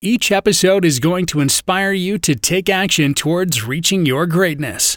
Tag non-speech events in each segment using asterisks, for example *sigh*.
Each episode is going to inspire you to take action towards reaching your greatness.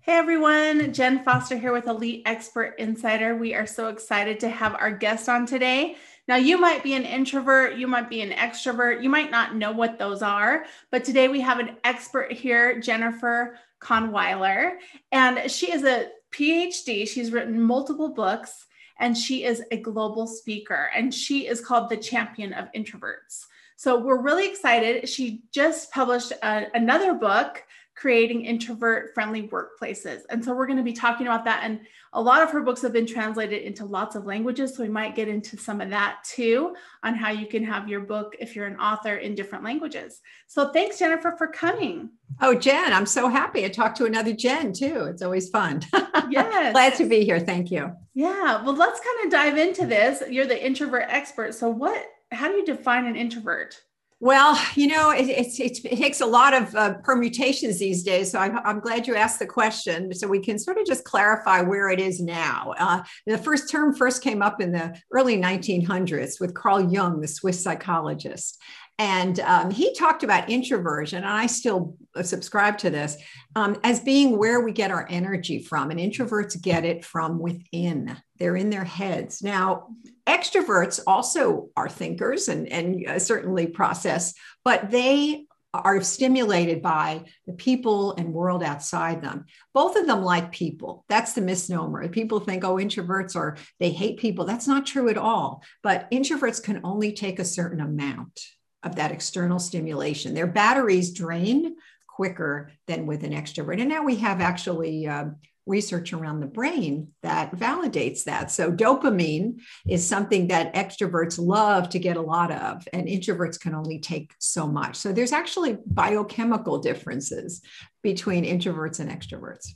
Hey everyone, Jen Foster here with Elite Expert Insider. We are so excited to have our guest on today. Now, you might be an introvert, you might be an extrovert, you might not know what those are, but today we have an expert here, Jennifer Kahnweiler, and she is a PhD. She's written multiple books and she is a global speaker and she is called the champion of introverts. So we're really excited. She just published a, another book creating introvert friendly workplaces. And so we're going to be talking about that. And a lot of her books have been translated into lots of languages. So we might get into some of that too on how you can have your book, if you're an author, in different languages. So thanks, Jennifer, for coming. Oh, Jen, I'm so happy to talk to another Jen too. It's always fun. *laughs* Yes. Glad to be here. Thank you. Yeah. Well, let's kind of dive into this. You're the introvert expert. So what, how do you define an introvert? Well, you know, it, it, takes a lot of uh, permutations these days. So I'm, I'm, glad you asked the question so we can sort of just clarify where it is now. Uh, the first term first came up in the early 1900s with Carl Jung, the Swiss psychologist. And um, he talked about introversion, and I still uh, subscribe to this um, as being where we get our energy from. And introverts get it from within, they're in their heads. Now, extroverts also are thinkers and, and uh, certainly process, but they are stimulated by the people and world outside them. Both of them like people. That's the misnomer. People think, oh, introverts are, they hate people. That's not true at all. But introverts can only take a certain amount of that external stimulation. Their batteries drain quicker than with an extrovert. And now we have actually uh, research around the brain that validates that. So, dopamine is something that extroverts love to get a lot of, and introverts can only take so much. So, there's actually biochemical differences between introverts and extroverts.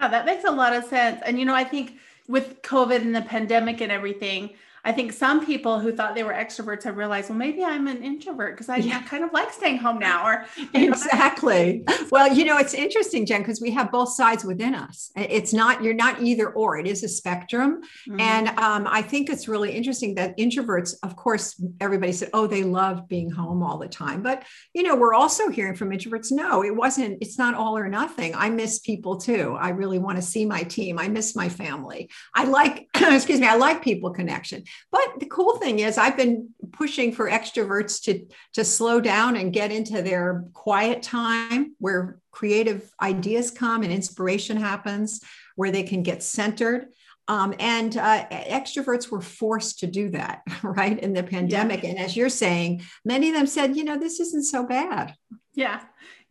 Yeah, that makes a lot of sense. And, you know, I think with COVID and the pandemic and everything, I think some people who thought they were extroverts have realized, well, maybe I'm an introvert because I, yeah. kind of like staying home now. Or exactly. well, you know, it's interesting, Jen, because we have both sides within us. It's not you're not either or. It is a spectrum, mm-hmm. and um, I think it's really interesting that introverts, of course, everybody said, oh, they love being home all the time, but you know, we're also hearing from introverts, no, it wasn't. It's not all or nothing. I miss people too. I really want to see my team. I miss my family. I like, *clears throat* excuse me, I like people connection. But the cool thing is, I've been pushing for extroverts to, to slow down and get into their quiet time where creative ideas come and inspiration happens, where they can get centered. Um, and uh, extroverts were forced to do that, *laughs* right, in the pandemic. Yeah. And as you're saying, many of them said, you know, this isn't so bad. Yeah.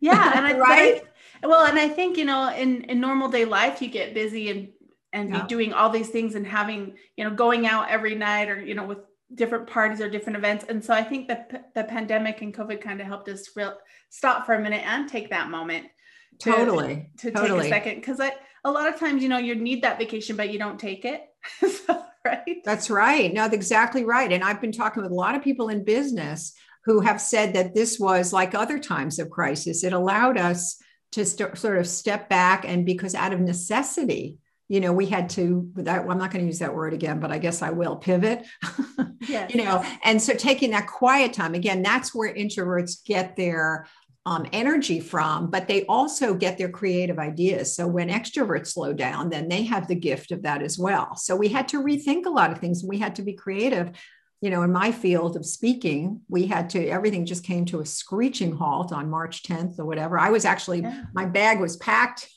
Yeah. And I, *laughs* right. well, and I think, you know, in, in normal day life, you get busy and and yeah. be doing all these things and having you know going out every night or you know with different parties or different events. And so i think that the pandemic and covid kind of helped us real, stop for a minute and take that moment to, totally. to totally. take a second. Because a lot of times you know you need that vacation but you don't take it. *laughs* So, right? That's right. No that's exactly right. And i've been talking with a lot of people in business who have said that this was like other times of crisis. It allowed us to st- sort of step back and because out of necessity you know we had to that well, i'm not going to use that word again but i guess i will pivot. *laughs* Yes. you know and so taking that quiet time again that's where introverts get their um, energy from but they also get their creative ideas. So when extroverts slow down then they have the gift of that as well. So we had to rethink a lot of things. We had to be creative. You know in my field of speaking we had to everything just came to a screeching halt on march 10th or whatever. I was actually yeah. my bag was packed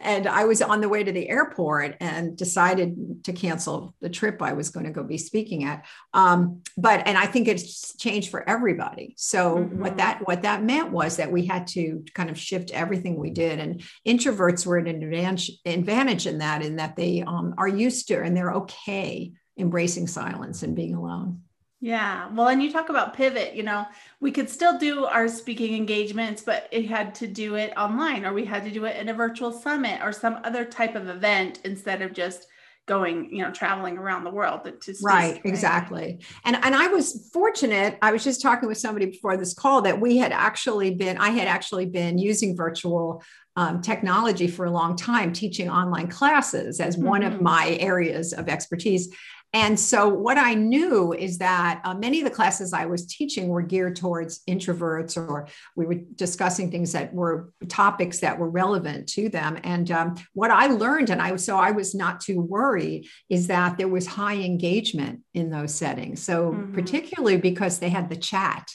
and I was on the way to the airport and decided to cancel the trip I was going to go be speaking at. Um, but and I think it's changed for everybody. So mm-hmm. what that what that meant was that we had to kind of shift everything we did. And introverts were an advantage advantage in that, in that they um, are used to and they're okay embracing silence and being alone. Yeah. Well, and you talk about pivot, you know, we could still do our speaking engagements, but it had to do it online or we had to do it in a virtual summit or some other type of event instead of just going, you know, traveling around the world to right, exactly. And and I was fortunate. I was just talking with somebody before this call that we had actually been, I had actually been using virtual um, technology for a long time, teaching online classes as mm-hmm. one of mm-hmm. my areas of expertise. And so, what I knew is that uh, many of the classes I was teaching were geared towards introverts, or we were discussing things that were topics that were relevant to them. And um, what I learned, and I was so I was not too worried, is that there was high engagement in those settings. So, mm-hmm. particularly because they had the chat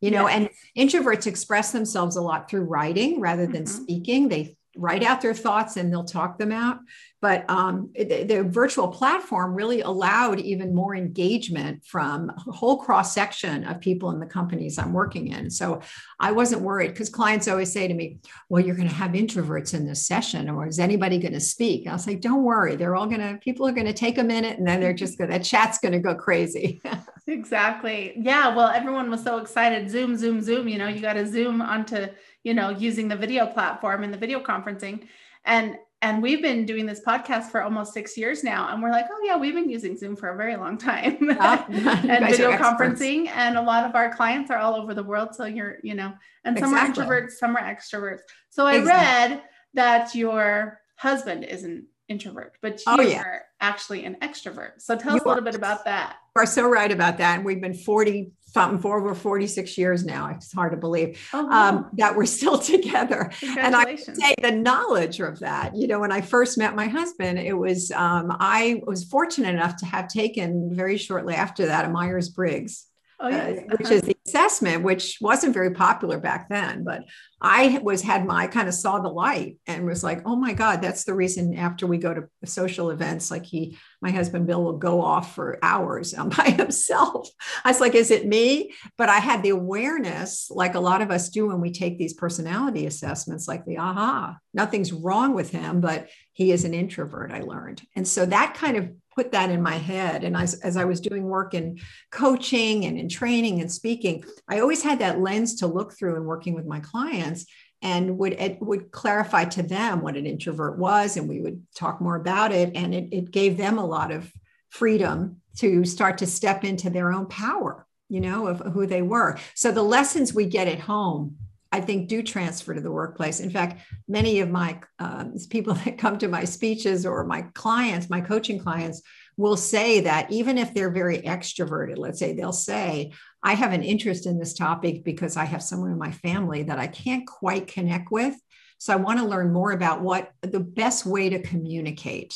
you know and introverts express themselves a lot through writing rather than mm-hmm. speaking they write out their thoughts and they'll talk them out but um, the, the, virtual platform really allowed even more engagement from a whole cross section of people in the companies I'm working in. So I wasn't worried because clients always say to me, Well, you're going to have introverts in this session, or is anybody going to speak? And I was like, Don't worry. They're all going to, people are going to take a minute and then they're just going to, that chat's going to go crazy. *laughs* exactly. Yeah. Well, everyone was so excited. Zoom, Zoom, Zoom. You know, you got to Zoom onto, you know, using the video platform and the video conferencing. And and we've been doing this podcast for almost six years now and we're like oh yeah we've been using zoom for a very long time *laughs* *laughs* and video conferencing and a lot of our clients are all over the world so you're you know and some exactly. are introverts some are extroverts so i exactly. read that your husband is an introvert but you oh, yeah. are actually an extrovert so tell you us a little bit about that you are so right about that and we've been 40 something for over 46 years now. It's hard to believe oh, wow. um, that we're *laughs* still together. And I say the knowledge of that, you know, when I first met my husband, it was, um, I was fortunate enough to have taken very shortly after that a Myers Briggs oh, yes. uh, which is the assessment, which wasn't very popular back then. But I was had my kind of saw the light and was like, oh my God, that's the reason after we go to social events, like he, my husband Bill will go off for hours *laughs* by himself. I was like, is it me? But I had the awareness, like a lot of us do when we take these personality assessments, like the aha, nothing's wrong with him, but he is an introvert, I learned. And so that kind of put that in my head. And as, as I was doing work in coaching and in training and speaking, I always had that lens to look through and working with my clients and would it would clarify to them what an introvert was and we would talk more about it and it, it gave them a lot of freedom to start to step into their own power you know of who they were so the lessons we get at home I think do transfer to the workplace. In fact, many of my um, people that come to my speeches or my clients, my coaching clients, will say that even if they're very extroverted, let's say they'll say, I have an interest in this topic because I have someone in my family that I can't quite connect with. So I want to learn more about what the best way to communicate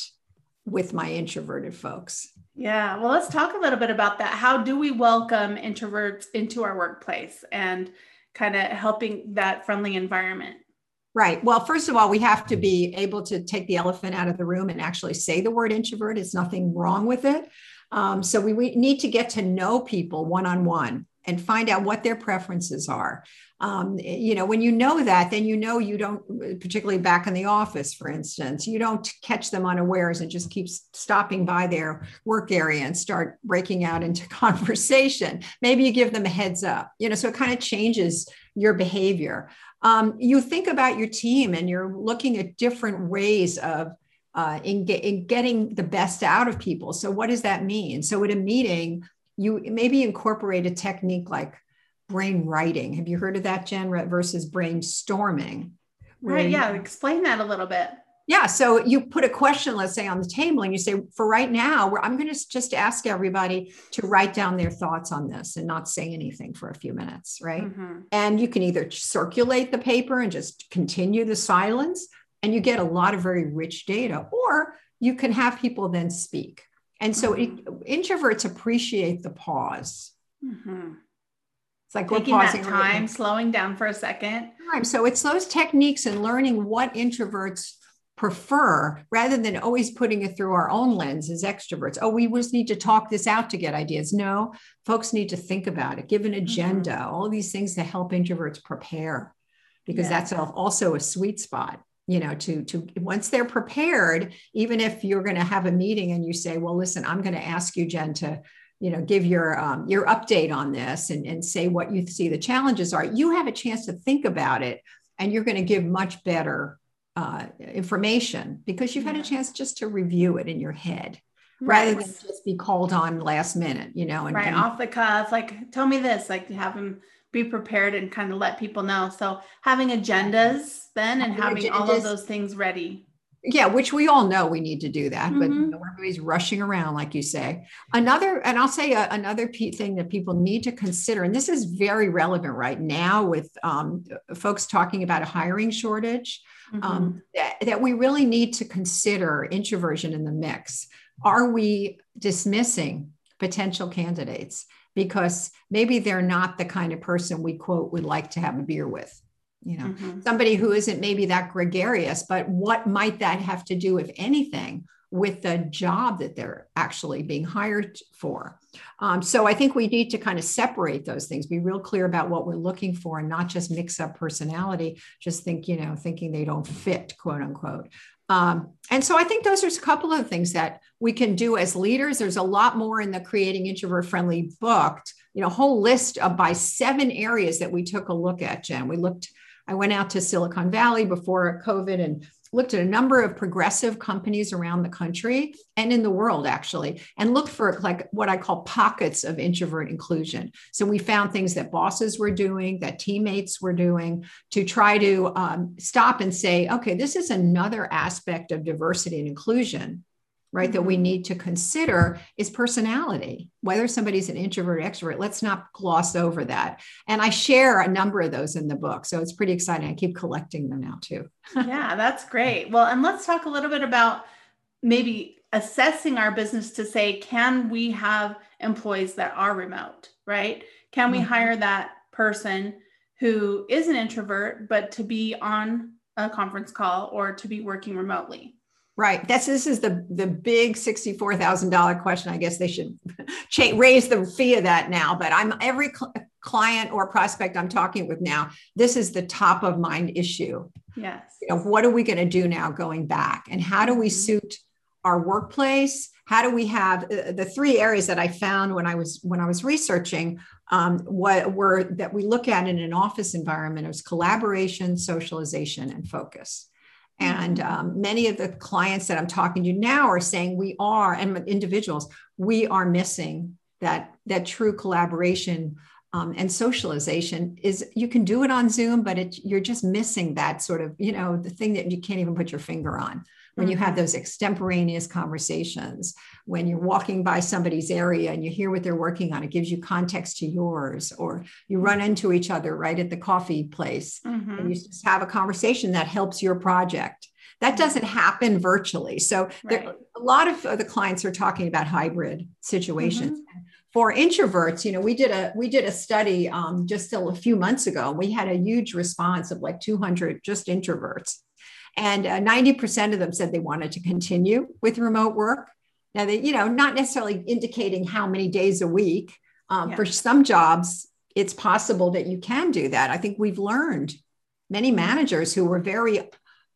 with my introverted folks. Yeah, well, let's talk a little bit about that. How do we welcome introverts into our workplace and kind of helping that friendly environment? Right. Well, first of all, we have to be able to take the elephant out of the room and actually say the word introvert. It's nothing wrong with it. Um, so we, we need to get to know people one on one and find out what their preferences are. Um, you know, when you know that, then you know you don't, particularly back in the office, for instance, you don't catch them unawares and just keep stopping by their work area and start breaking out into *laughs* conversation. Maybe you give them a heads up, you know, so it kind of changes your behavior. Um, you think about your team and you're looking at different ways of uh, in, in getting the best out of people. So, what does that mean? So, at a meeting, you maybe incorporate a technique like brain writing. Have you heard of that, Jen, versus brainstorming? Right. Yeah. Explain that a little bit. Yeah. So you put a question, let's say, on the table, and you say, for right now, I'm going to just ask everybody to write down their thoughts on this and not say anything for a few minutes. Right. Mm-hmm. And you can either circulate the paper and just continue the silence, and you get a lot of very rich data, or you can have people then speak. And so mm-hmm. it, introverts appreciate the pause. Mm-hmm. It's like taking that time, slowing down for a second. Time. So it's those techniques and learning what introverts prefer rather than always putting it through our own lens as extroverts. Oh, we just need to talk this out to get ideas. No, folks need to think about it, give an mm-hmm. agenda, mm-hmm. all these things to help introverts prepare because that's also a sweet spot you know to to once they're prepared even if you're going to have a meeting and you say well listen i'm going to ask you jen to you know give your um, your update on this and, and say what you see the challenges are you have a chance to think about it and you're going to give much better uh, information because you've had a chance just to review it in your head right. rather than just be called on last minute you know and, right and, off the cuff like tell me this like have them be prepared and kind of let people know. So having agendas then and having all of those things ready yeah which we all know we need to do that mm-hmm. but you know, everybody's rushing around like you say another and i'll say uh, another thing that people need to consider and this is very relevant right now with um, folks talking about a hiring shortage mm-hmm. um, that, that we really need to consider introversion in the mix are we dismissing potential candidates because maybe they're not the kind of person we quote would like to have a beer with you know mm-hmm. somebody who isn't maybe that gregarious but what might that have to do if anything with the job that they're actually being hired for um, so i think we need to kind of separate those things be real clear about what we're looking for and not just mix up personality just think you know thinking they don't fit quote unquote um, and so I think those are a couple of things that we can do as leaders. There's a lot more in the Creating Introvert Friendly book, you know, whole list of by seven areas that we took a look at, Jen. We looked I went out to Silicon Valley before COVID and looked at a number of progressive companies around the country and in the world actually and looked for like what i call pockets of introvert inclusion. So we found things that bosses were doing that teammates were doing to try to um, stop and say okay this is another aspect of diversity and inclusion right, that we mm-hmm. need to consider is personality, whether somebody's an introvert or extrovert. Let's not gloss over that. And I share a number of those in the book. So it's pretty exciting. I keep collecting them now too. *laughs* yeah, that's great. Well, and let's talk a little bit about maybe assessing our business to say, can we have employees that are remote, right? Can we mm-hmm. hire that person who is an introvert, but to be on a conference call or to be working remotely? Right. That's this is the the big sixty four thousand dollar question. I guess they should *laughs* raise the fee of that now. But I'm every cl- client or prospect I'm talking with now. This is the top of mind issue. Yes. You know, what are we going to do now going back, and how do we mm-hmm. suit our workplace? How do we have uh, the three areas that I found when I was when I was researching? Um, what were that we look at in an office environment is collaboration, socialization, and focus. And um, many of the clients that I'm talking to now are saying we are, and individuals, we are missing that that true collaboration um, and socialization. Is you can do it on Zoom, but it, you're just missing that sort of you know the thing that you can't even put your finger on when you have mm-hmm. those extemporaneous conversations, when you're walking by somebody's area and you hear what they're working on, it gives you context to yours, or you run into each other right at the coffee place mm-hmm. and you just have a conversation that helps your project. That doesn't happen virtually. So right. there, a lot of the clients are talking about hybrid situations. Mm-hmm for introverts you know we did a we did a study um, just a few months ago we had a huge response of like 200 just introverts and uh, 90% of them said they wanted to continue with remote work. Now, they, you know, not necessarily indicating how many days a week. Um, yeah. For some jobs, it's possible that you can do that. I think we've learned many managers who were very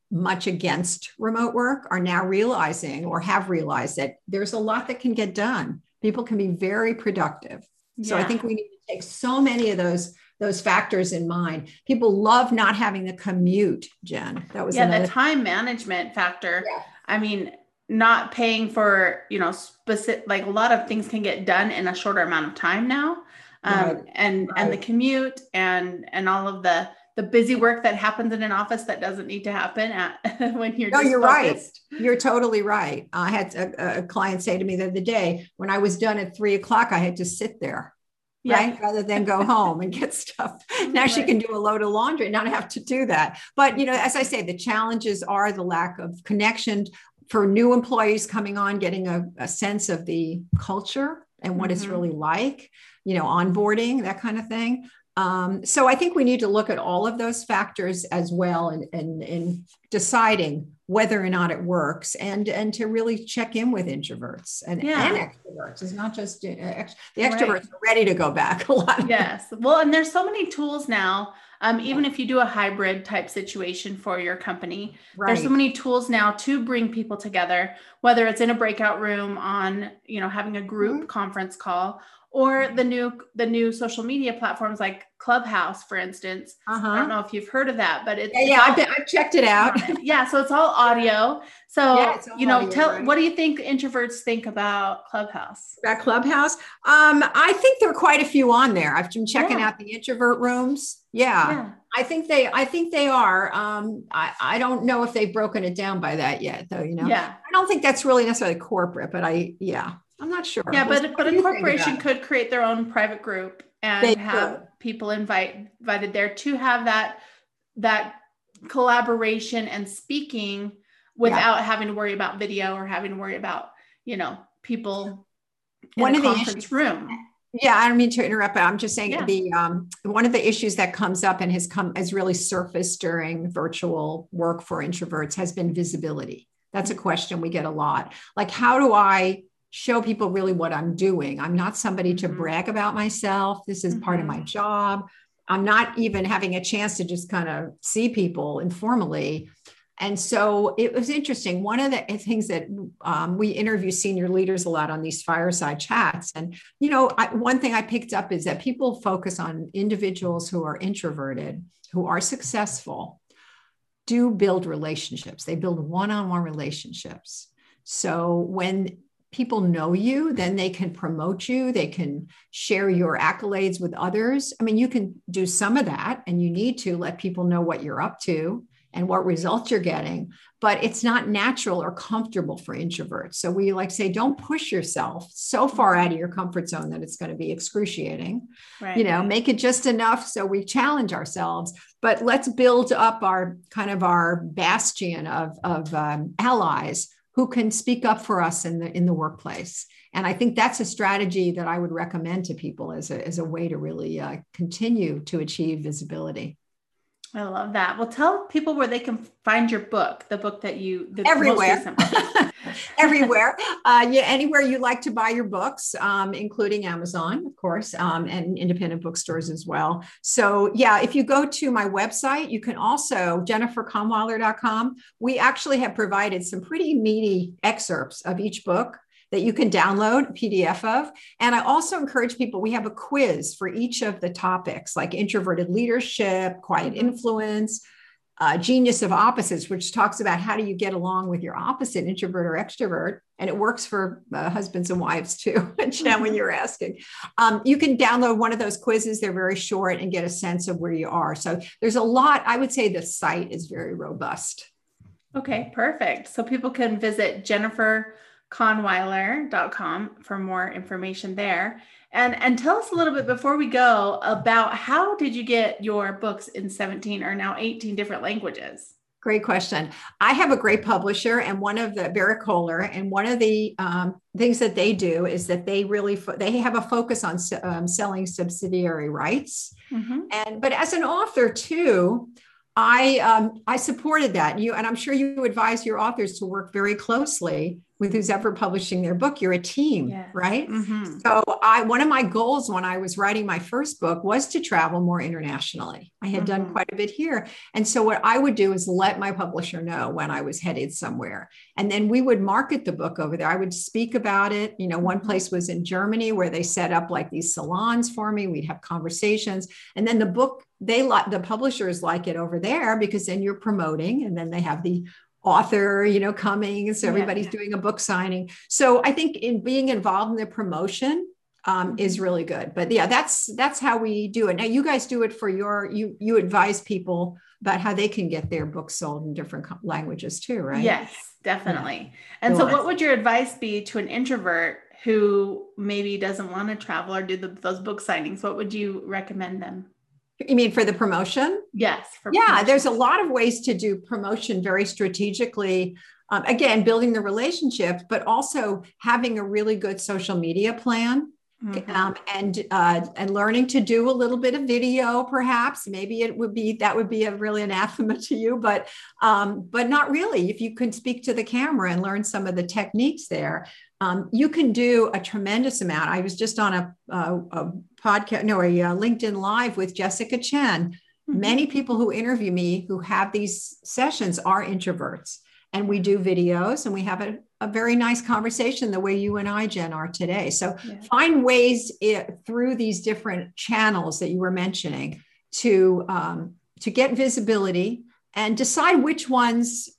much against remote work are now realizing or have realized that there's a lot that can get done. People can be very productive. Yeah. So I think we need to take so many of those those factors in mind. People love not having the commute, Jen. That was yeah, the time management factor. Yeah. I mean, not paying for you know specific like a lot of things can get done in a shorter amount of time now, um, right. and right. and the commute and and all of the the busy work that happens in an office that doesn't need to happen at, *laughs* when you're. No, you're focused. right. You're totally right. I had a, a, client say to me the other day when I was done at three o'clock, I had to sit there yeah. right? Rather than go home and get *laughs* stuff. Now right. she can do a load of laundry, not have to do that. But, you know, as I say, the challenges are the lack of connection for new employees coming on, getting a, a sense of the culture and what mm-hmm. it's really like, you know, onboarding, that kind of thing. Um, so I think we need to look at all of those factors as well in, and, and deciding whether or not it works and and to really check in with introverts and, yeah. and extroverts it's not just uh, ex- the extroverts right. are ready to go back a lot *laughs* yes well and there's so many tools now um, even if you do a hybrid type situation for your company right. there's so many tools now to bring people together whether it's in a breakout room on you know having a group mm-hmm. conference call or the new the new social media platforms like Clubhouse, for instance. Uh-huh. I don't know if you've heard of that, but it's yeah, yeah I've, I've, checked it out. *laughs* yeah, so it's all audio. So yeah, all you know, audio, tell right? what do you think introverts think about Clubhouse? About Clubhouse, um, I think there are quite a few on there. I've been checking yeah. out the introvert rooms. Yeah, yeah, I think they, I think they are. Um, I, I don't know if they've broken it down by that yet, though. You know, yeah, I don't think that's really necessarily corporate, but I, yeah. I'm not sure. Yeah, but but a corporation could create their own private group and they have could. people invite invited there to have that that collaboration and speaking without yeah. having to worry about video or having to worry about you know people in one of the issues, room. Yeah, I don't mean to interrupt, but I'm just saying yeah. the um, one of the issues that comes up and has come has really surfaced during virtual work for introverts has been visibility. That's a question we get a lot. Like, how do I show people really what I'm doing. I'm not somebody to mm-hmm. brag about myself. This is part of my mm-hmm. job. I'm not even having a chance to just kind of see people informally. And so it was interesting. One of the things that um, we interview senior leaders a lot on these fireside chats. And, you know, I, one thing I picked up is that people focus on individuals who are introverted, who are successful, do build relationships. They build one on one relationships. So when people know you, then they can promote you, they can share your accolades with others. I mean, you can do some of that and you need to let people know what you're up to and what results you're getting, but it's not natural or comfortable for introverts. So we like to say, don't push yourself so far out of your comfort zone that it's going to be excruciating. Right. You know, make it just enough so we challenge ourselves, but let's build up our kind of our bastion of, of um, allies who can speak up for us in the in the workplace. And i think that's a strategy that i would recommend to people as a, as a way to really uh, continue to achieve visibility I love that. Well, tell people where they can find your book, the book that you the everywhere, *laughs* everywhere, uh, yeah, anywhere you like to buy your books, um, including Amazon, of course, um, and independent bookstores as well. So, yeah, if you go to my website, you can also jenniferkahnweiler.com. We actually have provided some pretty meaty excerpts of each book that you can download a PDF of. And I also encourage people, we have a quiz for each of the topics like introverted leadership, quiet mm-hmm. influence, uh, genius of opposites, which talks about how do you get along with your opposite, introvert or extrovert. And it works for uh, husbands and wives too, *laughs* Jen, when mm-hmm. you're asking. Um, you can download one of those quizzes. They're very short and get a sense of where you are. So there's a lot. I would say the site is very robust. Okay, perfect. So people can visit Jennifer kahnweiler.com for more information there. And and tell us a little bit before we go about how did you get your books in 17 or now 18 different languages? Great question. I have a great publisher, and one of the Berrett-Koehler, and one of the um, things that they do is that they really fo- they have a focus on um, selling subsidiary rights. Mm-hmm. And but as an author too, I um, I supported that. You and I'm sure you advise your authors to work very closely with who's ever publishing their book. You're a team, yeah. right? Mm-hmm. So I one of my goals when I was writing my first book was to travel more internationally. I had mm-hmm. done quite a bit here, and so what I would do is let my publisher know when I was headed somewhere, and then we would market the book over there. I would speak about it. You know, one mm-hmm. place was in Germany where they set up like these salons for me. We'd have conversations, and then the book they like the publishers like it over there because then you're promoting and then they have the author you know coming so everybody's yeah. doing a book signing. So i think in being involved in the promotion um, is mm-hmm. really good. But yeah that's that's how we do it. Now you guys do it for your you you advise people about how they can get their books sold in different languages too right? Yes definitely. Yeah. and so what would your advice be to an introvert who maybe doesn't want to travel or do the, those book signings? What would you recommend them you mean for the promotion? Yes. yeah, promotion. there's a lot of ways to do promotion very strategically. Um, again, building the relationship, but also having a really good social media plan Mm-hmm. Um, and uh, and learning to do a little bit of video, perhaps maybe it would be that would be a really anathema to you, but um, but not really. If you can speak to the camera and learn some of the techniques there, um, you can do a tremendous amount. I was just on a, a, a podcast, no, a, LinkedIn Live with Jessica Chen. Mm-hmm. Many people who interview me who have these sessions are introverts, and we do videos and we have a, a very nice conversation the way you and I, Jen, are today. So yeah. find ways it, through these different channels that you were mentioning to um, to get visibility and decide which ones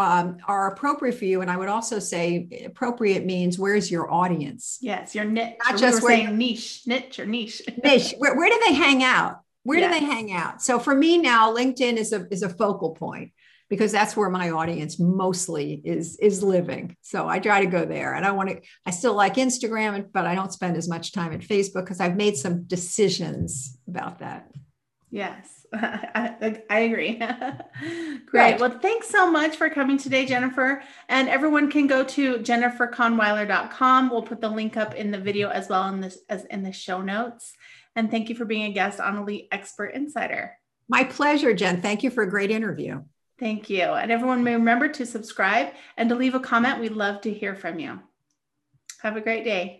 um, are appropriate for you. And I would also say appropriate means where's your audience? Yes, your niche. Not just we saying niche, niche or niche. *laughs* niche. Where, where do they hang out? Where do they hang out? So for me now, LinkedIn is a is a focal point because that's where my audience mostly is is living so i try to go there and i want to i still like instagram but i don't spend as much time at facebook because i've made some decisions about that yes *laughs* i, I agree. *laughs* Great. Well thanks so much for coming today jennifer. And everyone can go to jenniferkahnweiler.com we'll put the link up in the video as well in this as in the show notes. And thank you for being a guest on elite expert insider. My pleasure jen. Thank you for a great interview. Thank you. And everyone remember to subscribe and to leave a comment. We'd love to hear from you. Have a great day.